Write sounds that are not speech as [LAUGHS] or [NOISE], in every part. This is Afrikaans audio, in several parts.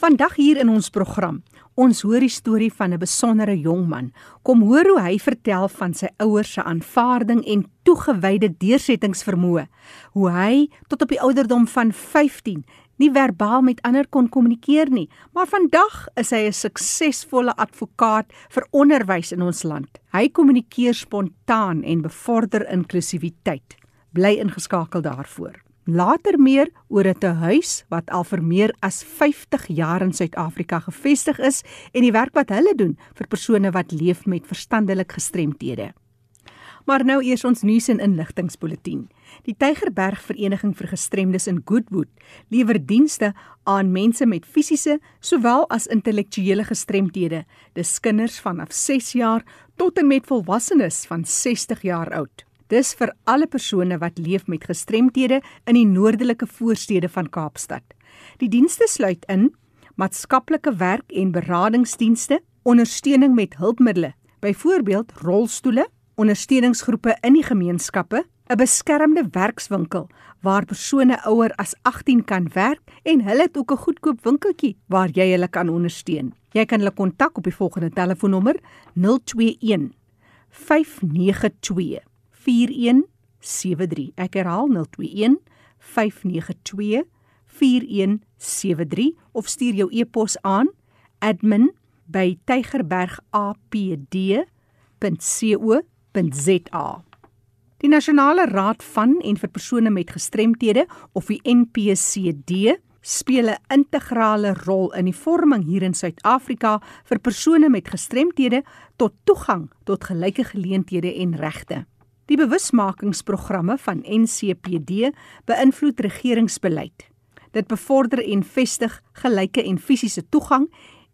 Vandag hier in ons program, ons hoor die storie van 'n besondere jong man. Kom hoor hoe hy vertel van sy ouers se aanvaarding en toegewyde deursettingsvermoë. Hoe hy tot op die ouderdom van 15 nie verbaal met ander kon kommunikeer nie, maar vandag is hy 'n suksesvolle advokaat vir onderwys in ons land. Hy kommunikeer spontaan en bevorder inklusiwiteit. Bly ingeskakel daarvoor. Later meer oor 'n tehuis wat al vir meer as 50 jaar in Suid-Afrika gevestig is en die werk wat hulle doen vir persone wat leef met verstandelike gestremthede. Maar nou eers ons nuus en inligtingspulsatie. Die Tygerberg Vereniging vir Gestremdes in Goodwood lewer dienste aan mense met fisiese sowel as intellektuele gestremthede. Dis kinders vanaf 6 jaar tot en met volwassenes van 60 jaar oud. Dis vir alle persone wat leef met gestremthede in die noordelike voorstede van Kaapstad. Die dienste sluit in maatskaplike werk en beradingsdienste, ondersteuning met hulpmiddels, byvoorbeeld rolstoele, ondersteuningsgroepe in die gemeenskappe, 'n beskermde werkswinkel waar persone ouer as 18 kan werk en hulle het ook 'n goedkoop winkeltjie waar jy hulle kan ondersteun. Jy kan hulle kontak op die volgende telefoonnommer 021 592 4173. Ek herhaal 021 592 4173 of stuur jou e-pos aan admin@tygerbergapd.co www.nsp.za. Die Nasionale Raad van en vir persone met gestremthede of die NPCD speel 'n integrale rol in die vorming hier in Suid-Afrika vir persone met gestremthede tot toegang tot gelyke geleenthede en regte. Die bewusmakingsprogramme van NCPD beïnvloed regeringsbeleid. Dit bevorder en vestig gelyke en fisiese toegang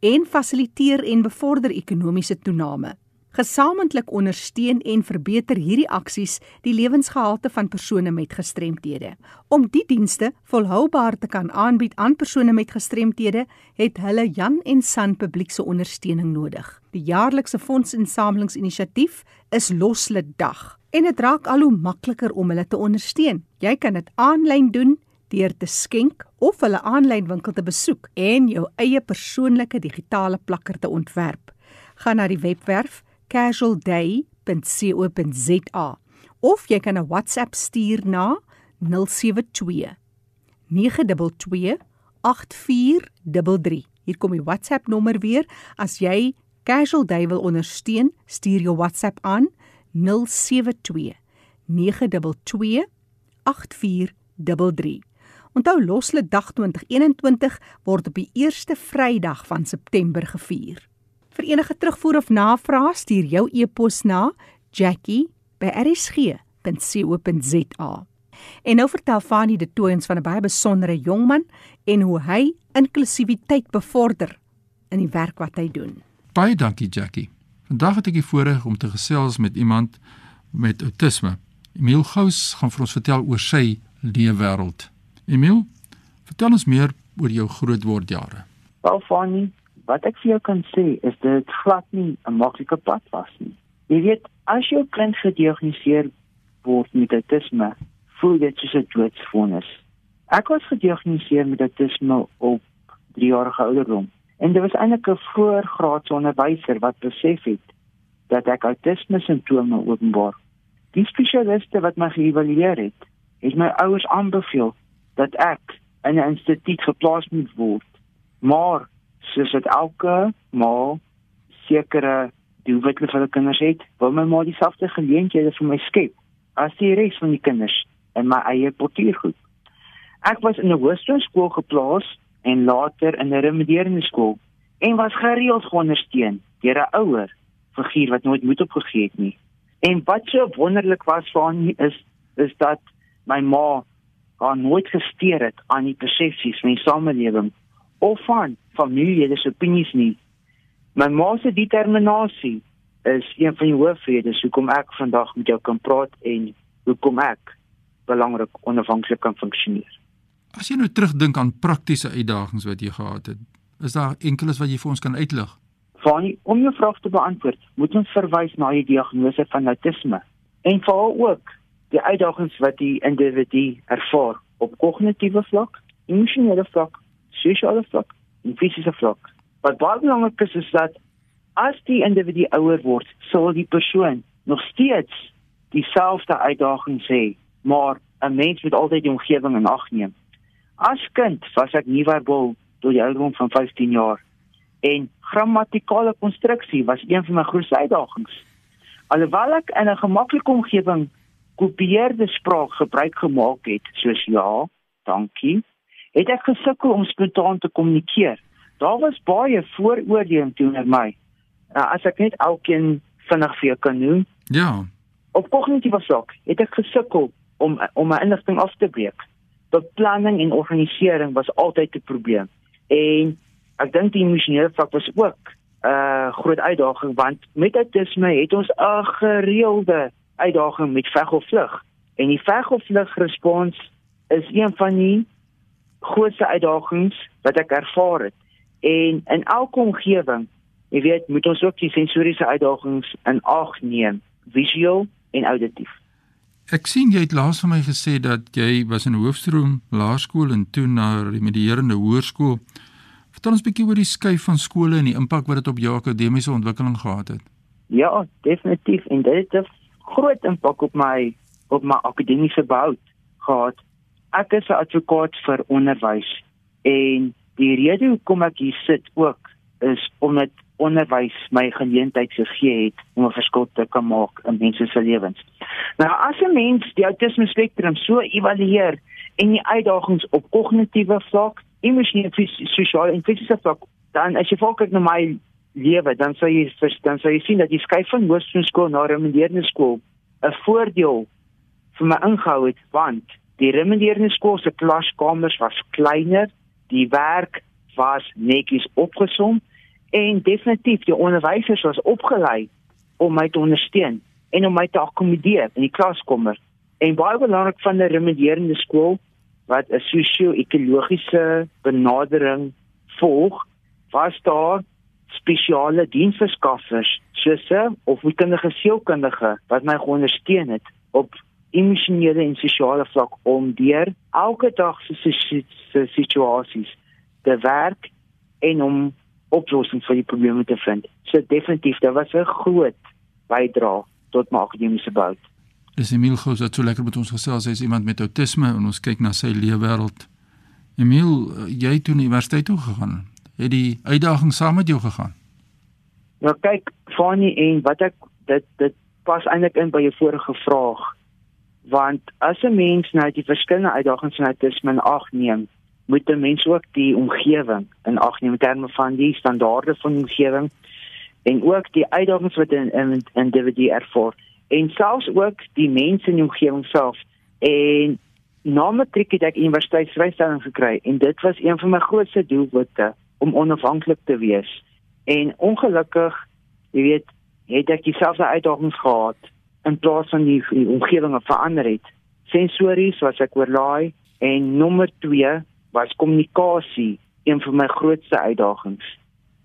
en fasiliteer en bevorder ekonomiese toename. Gesamentlik ondersteun en verbeter hierdie aksies die lewensgehalte van persone met gestremthede. Om die dienste volhoubaar te kan aanbied aan persone met gestremthede, het hulle Jan en San publiekse ondersteuning nodig. Die jaarlikse fondsinsamelingsinisiatief is Loslid Dag en dit raak al hoe makliker om hulle te ondersteun. Jy kan dit aanlyn doen deur te skenk of hulle aanlyn winkel te besoek en jou eie persoonlike digitale plakker te ontwerp. Gaan na die webwerf casualday.co.za of jy kan 'n WhatsApp stuur na 072 922 8433. Hier kom die WhatsApp nommer weer. As jy Casual Day wil ondersteun, stuur jou WhatsApp aan 072 922 8433. Onthou Loslede Dag 2021 word op die eerste Vrydag van September gevier. Vir enige terugvoer of navrae stuur jou e-pos na jackie@rsg.co.za. En nou vertel Fanie de Tooyens van 'n baie besondere jongman en hoe hy inklusiwiteit bevorder in die werk wat hy doen. Baie dankie Jackie. Vandag het ek die voorreg om te gesels met iemand met outisme. Emil Gous gaan vir ons vertel oor sy leefwêreld. Emil, vertel ons meer oor jou grootwordjare. Wel Fanie, wat ek vir jou kan sê is dit glad nie 'n maklike pad was nie. Jy weet, as jou kind gediagnoseer word met autisme, voel dit soos 'n doodsvonnis. Ek was gediagnoseer met autisme op 3 jarige ouderdom en dit was eintlik 'n voorgraadse onderwyser wat besef het dat ek autisme simptome openbaar. Die spesialiste wat my geëvalueer het, het my ouers aanbeveel dat ek in 'n instituut geplaas moet word. Maar soos dit elke ma sekere doelwitte vir hulle kinders het, wil my ma dieselfde geleenthede vir my skep as die res van die kinders in my eie portuïergroep. Ek was in 'n hoërskool geplaas en later in 'n remediërende skool en was gereeld geondersteun deur 'n ouer figuur wat nooit moed opgegee het nie. En wat so wonderlik was vir hom is is dat my ma haar nooit gesteer het aan die persepsies van die samelewing of van familielede se opinies nie. My ma se determinasie is een van die hoofredes hoekom ek vandag met jou kan praat en hoekom ek belangrik onafhanklik kan funksioneer. As jy nou terugdink aan praktiese uitdagings wat jy gehad het, is daar enkeles wat jy vir ons kan uitlig? Fanny, om jou vraag te beantwoord, moet ons verwys na die diagnose van autisme en veral ook die uitdagings wat die individu ervaar op kognitiewe vlak, emosionele vlak, sosiale vlak en fisiese vlak. Wat baie belangrik is is dat as die individu ouer word, sal die persoon nog steeds dieselfde uitdagings hê, maar 'n mens moet altyd die omgewing in ag neem. As kind was ek nie verbaal tot die ouderdom van 15 jaar en grammatikale konstruksie was een van my grootste uitdagings. Alhoewel ek in 'n gemaklike omgewing kopieerde spraak gebruik gemaak het, soos ja, dankie, het ek gesukkel om spontaan te kommunikeer. Daar was baie vooroordeele teenoor my. Nou, as ek net alkeen vinnig vir jou kan noem. Ja. Op kognitiewe vlak het ek gesukkel om om my inligting af te breek. Beplanning en organisering was altyd 'n probleem. En ek dink die emosionele vlak was ook 'n uh, groot uitdaging want met autisme het ons 'n gereelde uitdaging met veg of vlug. En die veg of vlug respons is een van die grootste uitdagings wat ek ervaar het. En in elke omgewing, jy weet, moet ons ook die sensoriese uitdagings in ag neem, visueel en auditief. Ek sien jy het laas vir my gesê dat jy was in Hoofstroom Laerskool en toe na Remedierende Hoërskool. Vertel ons 'n bietjie oor die skuif van skole en die impak wat dit op jou akademiese ontwikkeling gehad het. Ja, definitief en dit het 'n groot impak op my op my akademiese behoud gehad. Ek is 'n advokaat vir onderwys en die rede hoekom ek hier sit ook is omdat onderwys my geleentheid gegee het om 'n verskil te kan maak in mense se lewens. Nou as 'n mens die autisme spektrum so evalueer en die uitdagings op kognitiewe vlak, emosionele, sosiale en fisiese vlak, dan as jy kyk na my lewe, dan sal jy dan sal jy sien dat die skuif van hoërskool na remediërende skool 'n voordeel vir my ingehou het want die remediërende skool se klaskamers was kleiner, die werk was netjies opgesom en definitief die onderwysers was opgelei om my te ondersteun en om my te akkommodeer in die klaskamer. En baie belangrik van 'n remediërende skool wat 'n sosio-ekologiese benadering volg, was daar spesiale diensverskaffers soos 'n opvoedkundige sielkundige wat my geondersteun het op emosionele en sosiale vlak om deur elke dag se situasies te werk en om oplossings vir die probleme te vind. So definitief, daar was 'n groot bydrae tot my akademiese bou. Dis Emil Gous wat so lekker met ons gesels. Hy's iemand met outisme en ons kyk na sy leefwêreld. Emil, jy het toe universiteit toe gegaan het die uitdaging saam met jou gegaan? Nou kyk, Fanny en wat ek dit dit pas eintlik in by jou vorige vraag. Want as 'n mens nou die verskillende uitdagings in autisme in ag neem, moet 'n mens ook die omgewing in ag neem in terme van die standaarde van die omgewing en ook die uitdagings wat 'n in, individu ervaar en selfs ook die mense in die omgewing self en na matriek het ek universiteitsvrystelling gekry en dit was een van my grootste doelwitte om onafhanklik te wees. En ongelukkig, jy weet, het ek dieselfde uitdagings gehad in plaas van die, die omgewing verander het. Sensories was ek oorlaai en nommer 2 was kommunikasie, een van my grootste uitdagings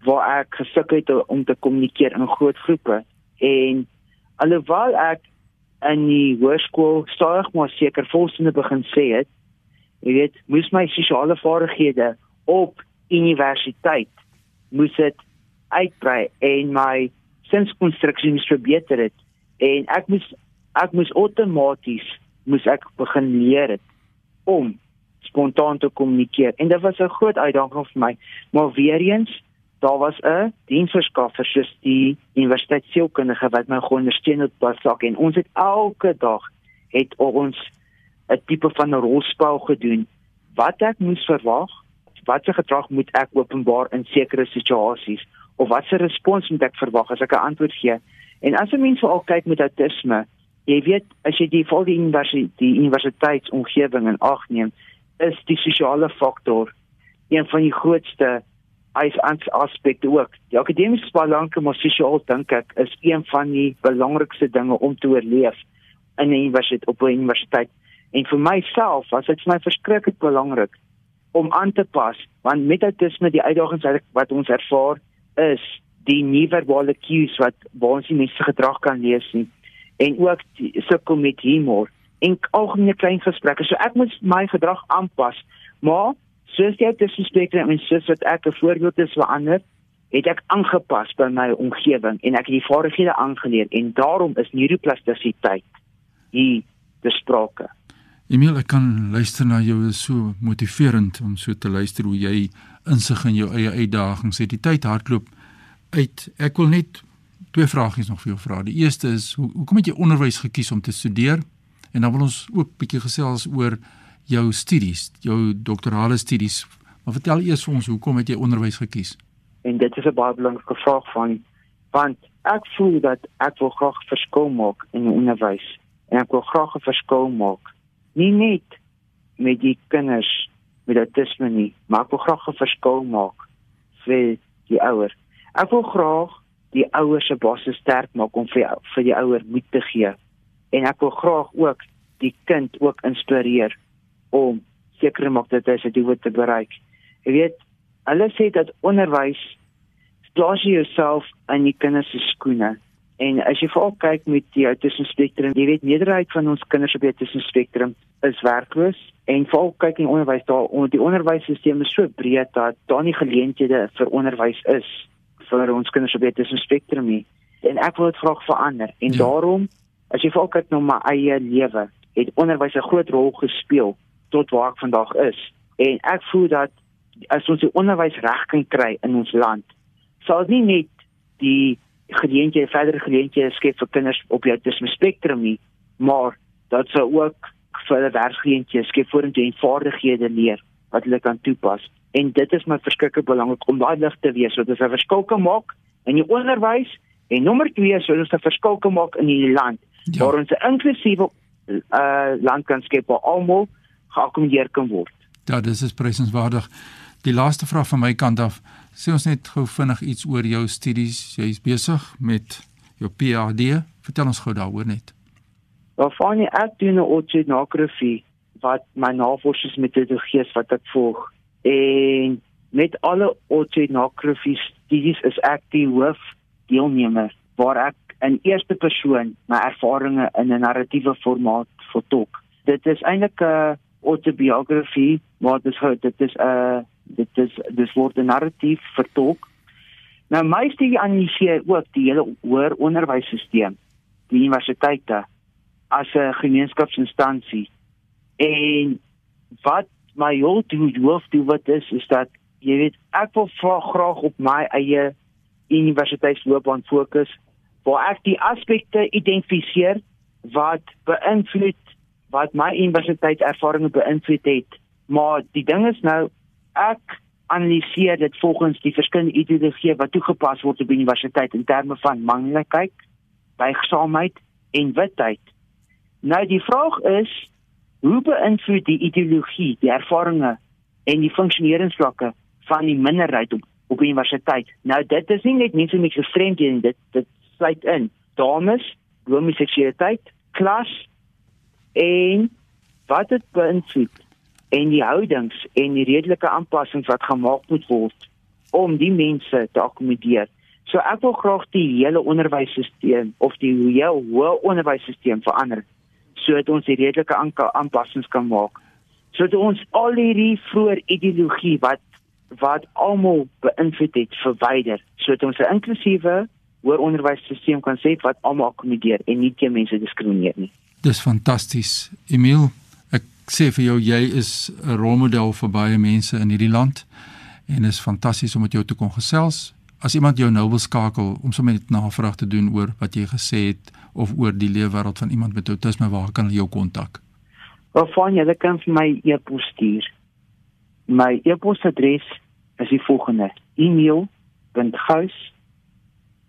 waar ek gesukkel het om te kommunikeer in groot groepe. En alhoewel ek in die hoërskool stadig maar seker volsinne begin sê het, jy weet, moes my sosiale vaardighede op universiteit moes dit uitbrei en my sinskonstruksie moes verbeter het. En ek moes ek moes outomaties moes ek begin leer het om spontaan te kommunikeer. En dit was 'n groot uitdaging vir my. Maar weer eens daar was 'n diensverskaffer soos die universiteit sielkundige wat my geondersteun het op vlak. En ons het elke dag het ons 'n tipe van 'n rolspel gedoen. Wat ek moes verwag watse gedrag moet ek openbaar in sekere situasies? Of watse respons moet ek verwag as ek 'n antwoord gee? En as 'n mens veral kyk met autisme, jy weet as jy die vol die universiteit die universiteitsomgewing in ag neem, is die sosiale faktor een van die grootste as aspekte ook. Die akademiese belange maar sosiaal dink ek is een van die belangrikste dinge om te oorleef in 'n universiteit op 'n universiteit. En vir myself was dit vir my verskriklik belangrik om aan te pas want met autisme die uitdagings wat ons ervaar is die nie-verbale cues wat waar ons die mense gedrag kan lees nie en ook sukkel met humor en algemene klein gesprekke so ek moet my gedrag aanpas maar Soos die autisme spektrum en soos wat ek 'n voorbeeld is vir ander, het ek aangepas by my omgewing en ek het die vaardighede aangeleer en daarom is neuroplastisiteit hier besprake. Emil, ek kan luister na jou is so motiverend om so te luister hoe jy insig in jou eie uitdagings het. Die tyd hardloop uit. Ek wil net twee vragies nog vir jou vra. Die eerste is hoe hoekom het jy onderwys gekies om te studeer? En dan wil ons ook bietjie gesels oor jou studies, jou doktorale studies. Maar vertel eers vir ons hoekom het jy onderwys gekies? En dit is 'n baie belangrike vraag van want ek voel dat ek wil graag verskil maak in die onderwys en ek wil graag 'n verskil maak. Nie net met die kinders met autisme nie, maar ek wil graag 'n verskil maak vir die ouers. Ek wil graag die ouers se basis sterk maak om vir vir die ouer moed te gee. En ek wil graag ook die kind ook inspireer om seker maak dat hy sy doel te bereik. Jy weet, hulle sê dat onderwys plaas jouself in die kinders se skoene. En as jy veral kyk met die autisme spektrum, jy weet meerderheid van ons kinders op die autisme spektrum is werkloos en veral kyk in onderwys daar onder die onderwysstelsel is so breed dat daar nie geleenthede vir onderwys is vir ons kinders op die autisme spektrum nie. En ek wil dit graag verander en ja. daarom as jy kyk na my eie lewe, het onderwys 'n groot rol gespeel tot waar ek vandag is. En ek voel dat as ons die onderwys reg kan kry in ons land, sal dit nie net die geleenthede, verdere geleenthede skep vir kinders op die autisme spektrum nie, maar dat sou ook vir werksgeleenthede skep vir hulle vaardighede leer wat hulle kan toepas. En dit is my verskeie belangrik om daai lig te wees sodat ons 'n verskil kan maak in die onderwys en nommer 2 sodat ons 'n verskil kan maak in die land ja. waar ons 'n inklusiewe uh land kan skep waar almal geakkommodeer kan word. Ja, dis is prysenswaardig. Die laaste vraag van my kant af, sê ons net gou vinnig iets oor jou studies. Jy is besig met jou PhD. Vertel ons gou daaroor net. Waarvan jy ek doen 'n oceanografie wat my navorsingsmetodologie is wat ek volg. En met alle oceanografie studies is ek die hoof deelnemer waar ek in eerste persoon my ervarings in 'n narratiewe formaat vertolk. Dit is eintlik 'n autobiografie, maar dit is dit is 'n dit is dis word 'n narratief vertolk. Nou my studie analiseer ook die hele hoër onderwysstelsel, die universiteite as 'n gemeenskapsinstansie. En wat my hoof doen hoof doen wat is is dat jy weet ek wil graag op my eie universiteitsloopbaan fokus waar ek die aspekte identifiseer wat beïnvloed wat my universiteitservarings beïnvloed het. Maar die ding is nou ek analiseer dit volgens die verskillende ideologieë wat toegepas word op universiteit in terme van manlikheid, buigsaamheid en witheid. Nou die vraag is hoe beïnvloed die ideologie die ervarings en die funksioneringsvlakke van die minderheid op op universiteit. Nou dit is nie net mense met gestremdhede dit dit sluit in dames, homoseksualiteit, klas en wat dit beïnvloed en die houdings en die redelike aanpassings wat gemaak moet word om die mense te akkommodeer. So ek wil graag die hele onderwysstelsel of die hele hoë onderwysstelsel verander sodat ons die redelike aanpassings kan maak. Sodat ons al hierdie vroeë ideologie wat wat almal beïnvloed het verwyder sodat ons 'n inklusiewe hoër onderwysstelsel kan sê wat almal akkommodeer en nie teen mense diskrimineer nie. Dis fantasties. Emil, ek sê vir jou jy is 'n rolmodel vir baie mense in hierdie land en is fantasties om met jou te kon gesels. As iemand jou nou wil skakel om sommer net navraag te doen oor wat jy gesê het of oor die leefwêreld van iemand met autisme, waar kan hulle jou kontak? Waarvan jy kan vir my e-pos stuur. My e-posadres is die volgende: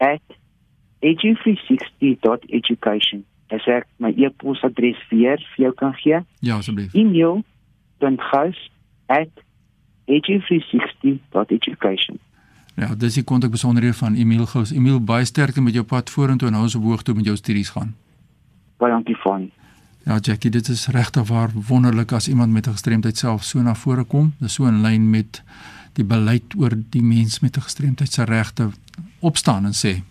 email.huis@edu360.education as ek my e-posadres weer vir jou kan gee. Ja, asseblief. email.gous@ag360.education. Ja, dis die kontak besonderhede van Emil Gous. Emil, baie sterkte met jou pad vorentoe en hou ons op hoogte met jou studies gaan. Baie dankie van. Ja, Jackie, dit is regtig waar wonderlik as iemand met 'n gestremdheid self so na vore kom. Dis so in lyn met die beleid oor die mens met 'n gestremdheid se regte opstaan en sê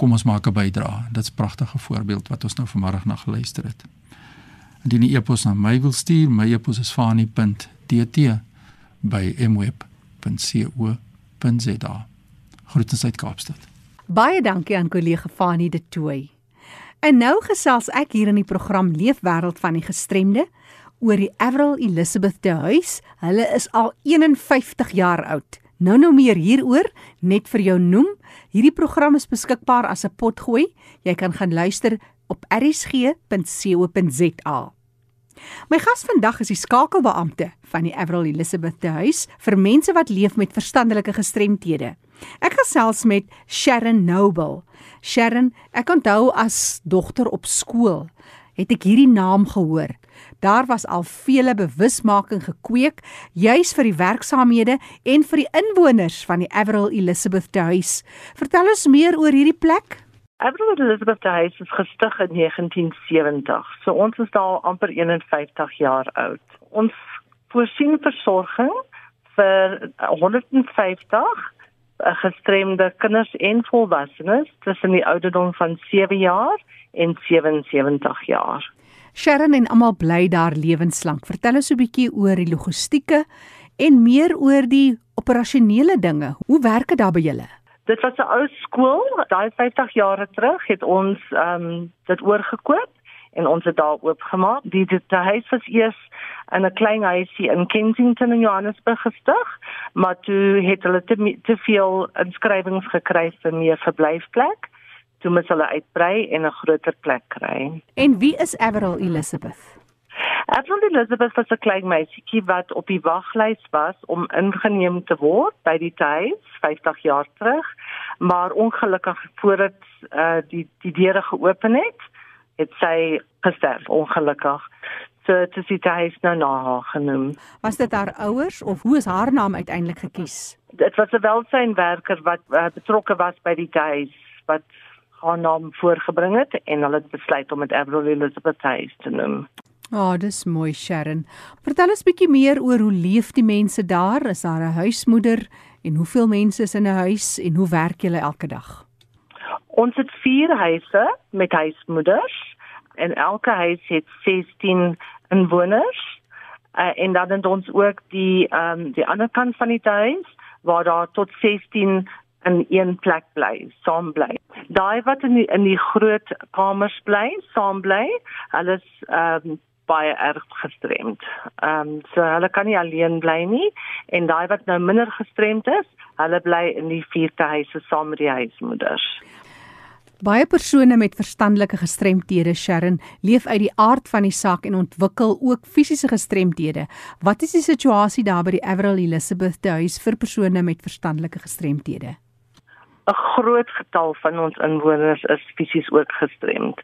kom ons maak 'n bydrae. Dit's 'n pragtige voorbeeld wat ons nou vanmôre na geluister het. Indien jy e-pos na my wil stuur, my e-pos is fani.dt by mweb.co.za. Groetens uit Kaapstad. Baie dankie aan kollega Fanie de Tooi. En nou gesels ek hier in die program Leefwêreld van die gestremde oor die Avril Elizabeth de Huys. Hulle is al 51 jaar oud. Nou nou meer hieroor, net vir jou noem. Hierdie program is beskikbaar as 'n potgooi. Jy kan gaan luister op rsg.co.za. My gas vandag is die skakelbeampte van die Avril Elizabeth de Huys vir mense wat leef met verstandelike gestremthede. Ek gesels met Sharon Noble. Sharon, ek onthou as dogter op skool het ek hierdie naam gehoor. Daar was al vele bewusmaking gekweek juis vir die werksaamhede en vir die inwoners van die Avril Elizabeth Huis. Vertel ons meer oor hierdie plek. Avril Elizabeth Huis is gestig in 1970. So ons is daar amper 51 jaar oud. Ons voorsien versorging vir 150 eh, gestremde kinders en volwassenes tussen die ouderdom van 7 jaar en 77 jaar. Sharon en almal bly daar lewenslank. Vertel ons 'n bietjie oor die logistieke en meer oor die operasionele dinge. Hoe werk dit daar by julle? Dit was 'n ou skool, daai 50 jaar terug het ons ehm um, dit oorgekoop en ons het daar oopgemaak. Die die huis was eers in 'n klein huisie in Kensington in Johannesburg gestig, maar toe het hulle te, te veel inskrywings gekry vir meer verblyfplek. Toe moet hulle uitbrei en 'n groter plek kry. En wie is Avril Elizabeth? Avril Elizabeth was 'n klein meisietjie wat op die waglys was om ingeneem te word by die tuis 50 jaar terug, maar ongelukkig voordat uh, die die deure geopen het, het sy gesterf ongelukkig. So dit is hy nou na haar genoem. Was dit haar ouers of hoe is haar naam uiteindelik gekies? Dit was 'n welsynwerker wat uh, betrokke was by die tuis wat haar naam voorgebring het en hulle het besluit om dit Avril Elizabeth Hayes te noem. Ah, oh, dis mooi Sharon. Vertel ons bietjie meer oor hoe leef die mense daar? Is daar 'n huismoeder en hoeveel mense is in 'n huis en hoe werk julle elke dag? Ons het 4 huise met huismoeders en elke huis het 16 inwoners. Uh, en dan het ons ook die ehm um, die ander kant van die huis waar daar tot 16 in een plek bly, saam bly. Daai wat in die, in die groot kamers bly, saam bly, hulle is ehm um, baie erg gestremd. Ehm um, so hulle kan nie alleen bly nie en daai wat nou minder gestremd is, hulle bly in die vierde huise saam met die huismoeders. Baie persone met verstandelike gestremthede, Sharon, leef uit die aard van die saak en ontwikkel ook fisiese gestremthede. Wat is die situasie daar by die Avril Elizabeth huis vir persone met verstandelike gestremthede? 'n groot getal van ons inwoners is fisies ook gestremd.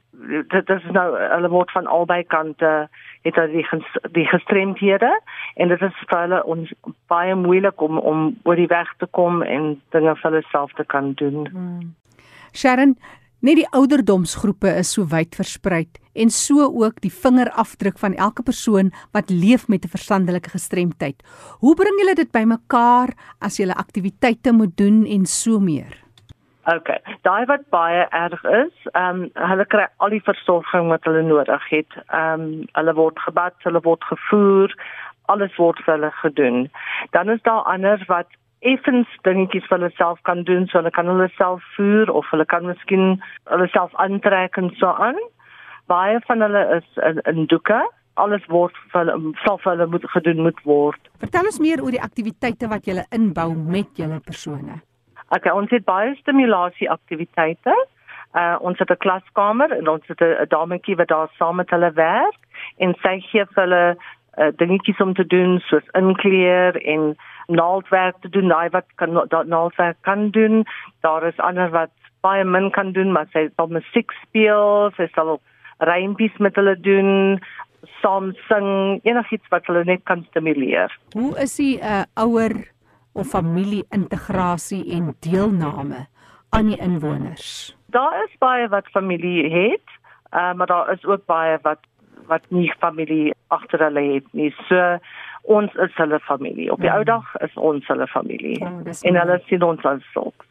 Dit is nou hulle word van albei kante het hulle die, die gestremdhede en dit is vir hulle ons baie moeilik om om oor die weg te kom en dinge vir hulle self te kan doen. Hmm. Sharon, net die ouderdomsgroepe is so wyd versprei en so ook die vingerafdruk van elke persoon wat leef met 'n verstandelike gestremdheid. Hoe bring julle dit bymekaar as julle aktiwiteite moet doen en so meer? Okay. Daai wat baie erg is, ehm um, hulle kry al die versorging wat hulle nodig het. Ehm um, hulle word gebad, hulle word gevoer, alles word vir hulle gedoen. Dan is daar ander wat effens dingetjies vir hulle self kan doen, so hulle kan hulle self voer of hulle kan miskien hulle self aantrek en so aan. Baie van hulle is in, in doeke. Alles word self vir hulle moet gedoen moet word. Vertel ons meer oor die aktiwiteite wat jy inbou met julle persone. Okay, ons het baie stimulasie aktiwiteite. Uh ons het 'n klaskamer en ons het 'n dametjie wat daar saam met hulle werk en sy gee vir hulle uh, dingetjies om te doen soos inkleer en naaldwerk te doen, daai wat kan naaldwerk kan doen. Daar is ander wat baie min kan doen, maar sy sal musiek speel, sy sal rympies met hulle doen, saam sing, enigiets wat hulle net kan stimuleer. Hoe is die uh, ouer of familie-integrasie en deelname aan die inwoners? Daar is baie wat familie het, uh, maar daar is ook baie wat wat nie familie agter hulle het nie. So ons is hulle familie. Op die mm. ou dag is ons hulle familie. Oh, en hulle sien ons as sulks.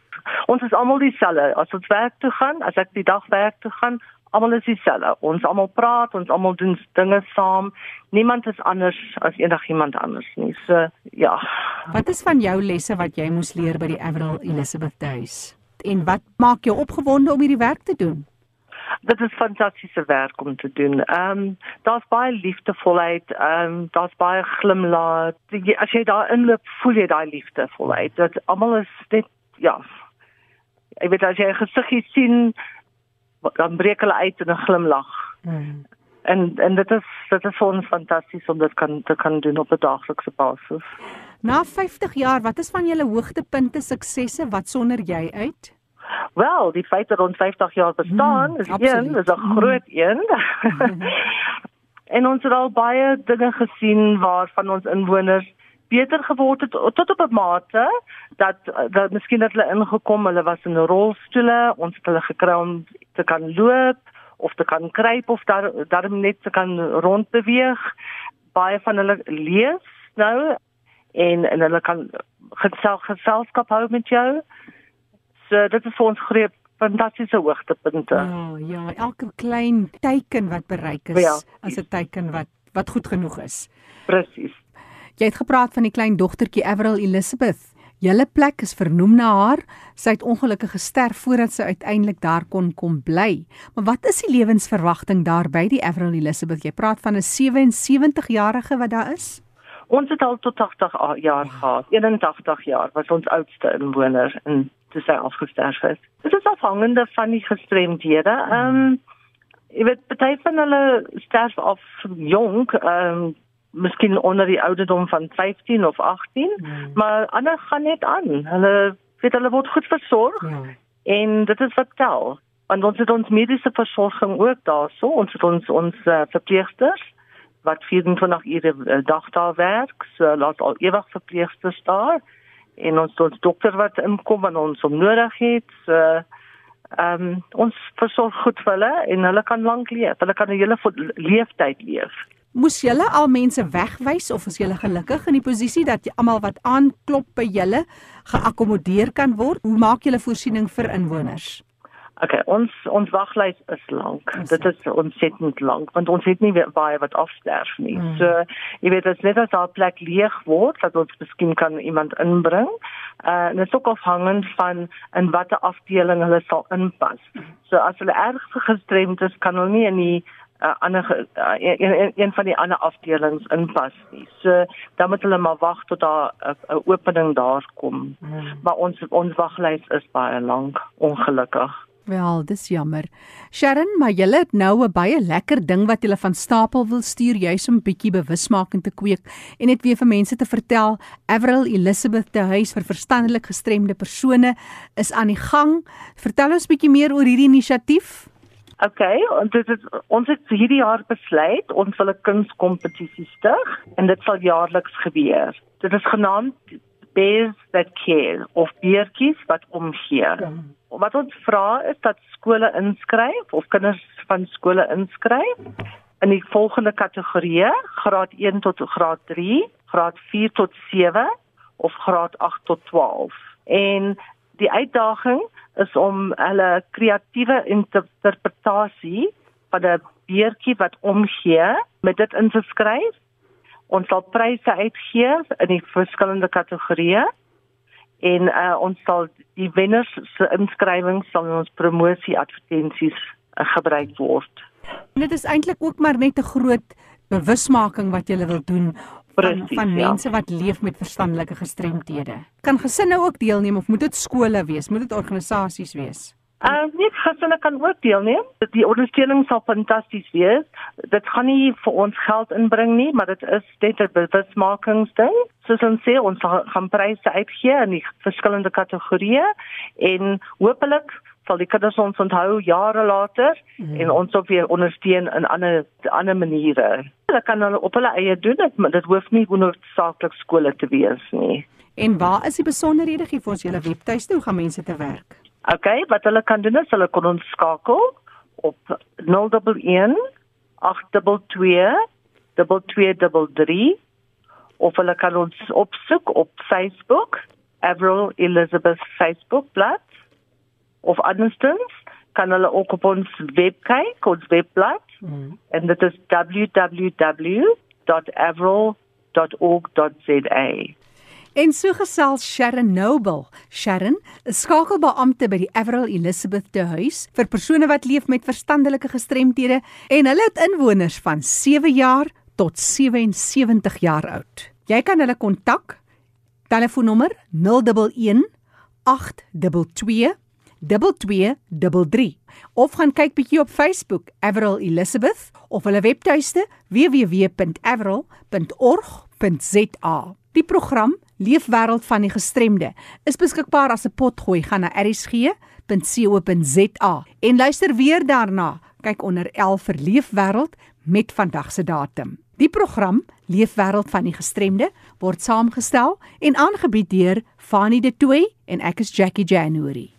Ons is almal dieselfde. As ons werk toe gaan, as ek die dag werk toe gaan, almal is dieselfde. Ons almal praat, ons almal doen dinge saam. Niemand is anders as enigiemand anders nie. So ja. Wat is van jou lesse wat jy moes leer by die Avril Elizabeth Huis? En wat maak jou opgewonde om hierdie werk te doen? Dit is fantastiese werk om te doen. Ehm um, daar's baie liefdevolheid, ehm um, daar's baie glimlag. As jy daar inloop, voel jy daai liefdevolheid. Dit almal is net ja. Ek weet as jy 'n gesiggie sien, dan breek hulle uit in 'n glimlag. Mm. En en dit is dit is vir ons fantasties om dit kan te kan doen op 'n daaglikse basis. Na 50 jaar, wat is van julle hoogtepunte, suksesse wat sonder jy uit? Wel, die feit dat ons 50 jaar bestaan, mm, is absoluut. een, is 'n mm. groot een. [LAUGHS] en ons het al baie dinge gesien waarvan ons inwoners beter geword het tot op 'n mate dat dat miskien dat hulle ingekom, hulle was in rolstoele, ons het hulle gekry om te kan loop of te kan kruip of daar daarom net te kan rondbeweeg. Baie van hulle leef nou en en hulle kan gesel, geselskap hou met jou. So dit is vir ons groot fantastiese hoogtepunte. Ja, ja, elke klein teiken wat bereik is, ja, as 'n teiken wat wat goed genoeg is. Presies. Jy het gepraat van die klein dogtertjie Avril Elizabeth. Julle plek is vernoem na haar. Sy het ongelukkig gesterf voordat sy uiteindelik daar kon kom bly. Maar wat is die lewensverwagting daar by die Avril Elizabeth? Jy praat van 'n 77-jarige wat daar is? Ons het al tot 80 jaar gehad. 81 jaar was ons oudste inwoner in toe sy afgesterf het. Dit is afhangende van die gestremdhede. Ehm um, jy weet baie van hulle sterf af jonk, ehm um, miskien onder die ouderdom van 15 of 18, hmm. maar ander gaan net aan. Hulle weet hulle word goed versorg. Ja. En dit is wat tel. Want ons het ons mediese versorging ook daar so, ons het ons ons uh, verpleegsters wat 24 ure 'n uh, dag daar werk, so laat al ewig verpleegsters daar en ons ons dokter wat inkom wanneer ons hom nodig het. So ehm um, ons versorg goed vir hulle en hulle kan lank leef. Hulle kan 'n hele leeftyd leef. Moes julle al mense wegwys of is julle gelukkig in die posisie dat almal wat aanklop by julle geakkommodeer kan word? Hoe maak julle voorsiening vir inwoners? Okay, ons ons waglys is lank. Dit is ontsettend lank want ons het nie baie wat afsterf nie. Mm. So, jy weet as net as daar plek leeg word, dat ons miskien kan iemand inbring. Uh en dit is ook afhangend van in watter afdeling hulle sal inpas. So as hulle erg gestremd is, kan hulle nie in die uh, ander uh, een, een van die ander afdelings inpas nie. So dan moet hulle maar wag tot daar 'n uh, opening daar kom. Mm. Maar ons ons waglys is baie lank, ongelukkig. Wel, dis jammer. Sharon, maar julle het nou 'n baie lekker ding wat julle van stapel wil stuur, juis om bietjie bewusmaking te kweek en net weer vir mense te vertel, Avril Elizabeth te huis vir verstandelik gestremde persone is aan die gang. Vertel ons bietjie meer oor hierdie inisiatief. OK, en dit is ons het hierdie jaar besluit ons wil 'n kunskompetisie stig en dit sal jaarliks gebeur. Dit is genaamd Bears That Care of Beertjies wat omgee. Ja wat ons vra is dat skole inskryf of kinders van skole inskryf in die volgende kategorieë: graad 1 tot graad 3, graad 4 tot 7 of graad 8 tot 12. En die uitdaging is om hulle kreatiewe interpretasie van 'n beertjie wat omgee met dit in te skryf. Ons sal pryse uitgee in die verskillende kategorieë en uh, ons sal die wenners se inskrywings sal in ons promosie advertensies uh, gebruik word. En dit is eintlik ook maar net 'n groot bewusmaking wat jy wil doen van, van ja. mense wat leef met verstandelike gestremthede. Kan gesinne ook deelneem of moet dit skole wees? Moet dit organisasies wees? Uh nee, gesinne kan ook deelneem. Die ondersteuning sal fantasties wees. Dit gaan nie vir ons geld inbring nie, maar dit is net 'n bewusmakingsding. Soos ons sê, ons gaan pryse uitgee in die verskillende kategorieë en hopelik sal die kinders ons onthou jare later mm. en ons ook weer ondersteun in ander ander maniere. Hulle kan hulle op hulle eie doen, dit, dit hoef nie noodsaaklik skole te wees nie. En waar is die besonderhede gee vir ons julle webtuiste hoe gaan mense te werk? Okay, wat hulle kan doen is hulle kan ons skakel op 011 822 2233 of hulle kan ons opsoek op Facebook, Avril Elizabeth Facebook bladsy of andersins kan hulle ook op ons web kyk, ons webblad. Mm. En dit is www.avril.org.za. En so gesels Sharon Noble. Sharon is skakelbeampte by die Avril Elizabeth te huis vir persone wat leef met verstandelike gestremthede en hulle het inwoners van 7 jaar tot 77 jaar oud. Jy kan hulle kontak. Telefoonnommer 011 822 2233 of gaan kyk bietjie op Facebook Avril Elizabeth of hulle webtuiste www.avril.org.za. Die program Leefwêreld van die Gestremde is beskikbaar as 'n potgooi gaan na rsg.co.za en luister weer daarna. Kyk onder 11 vir Leefwêreld met vandag se datum. Die program Leefwêreld van die Gestremde word saamgestel en aangebied deur Fanie De Tooy en ek is Jackie January.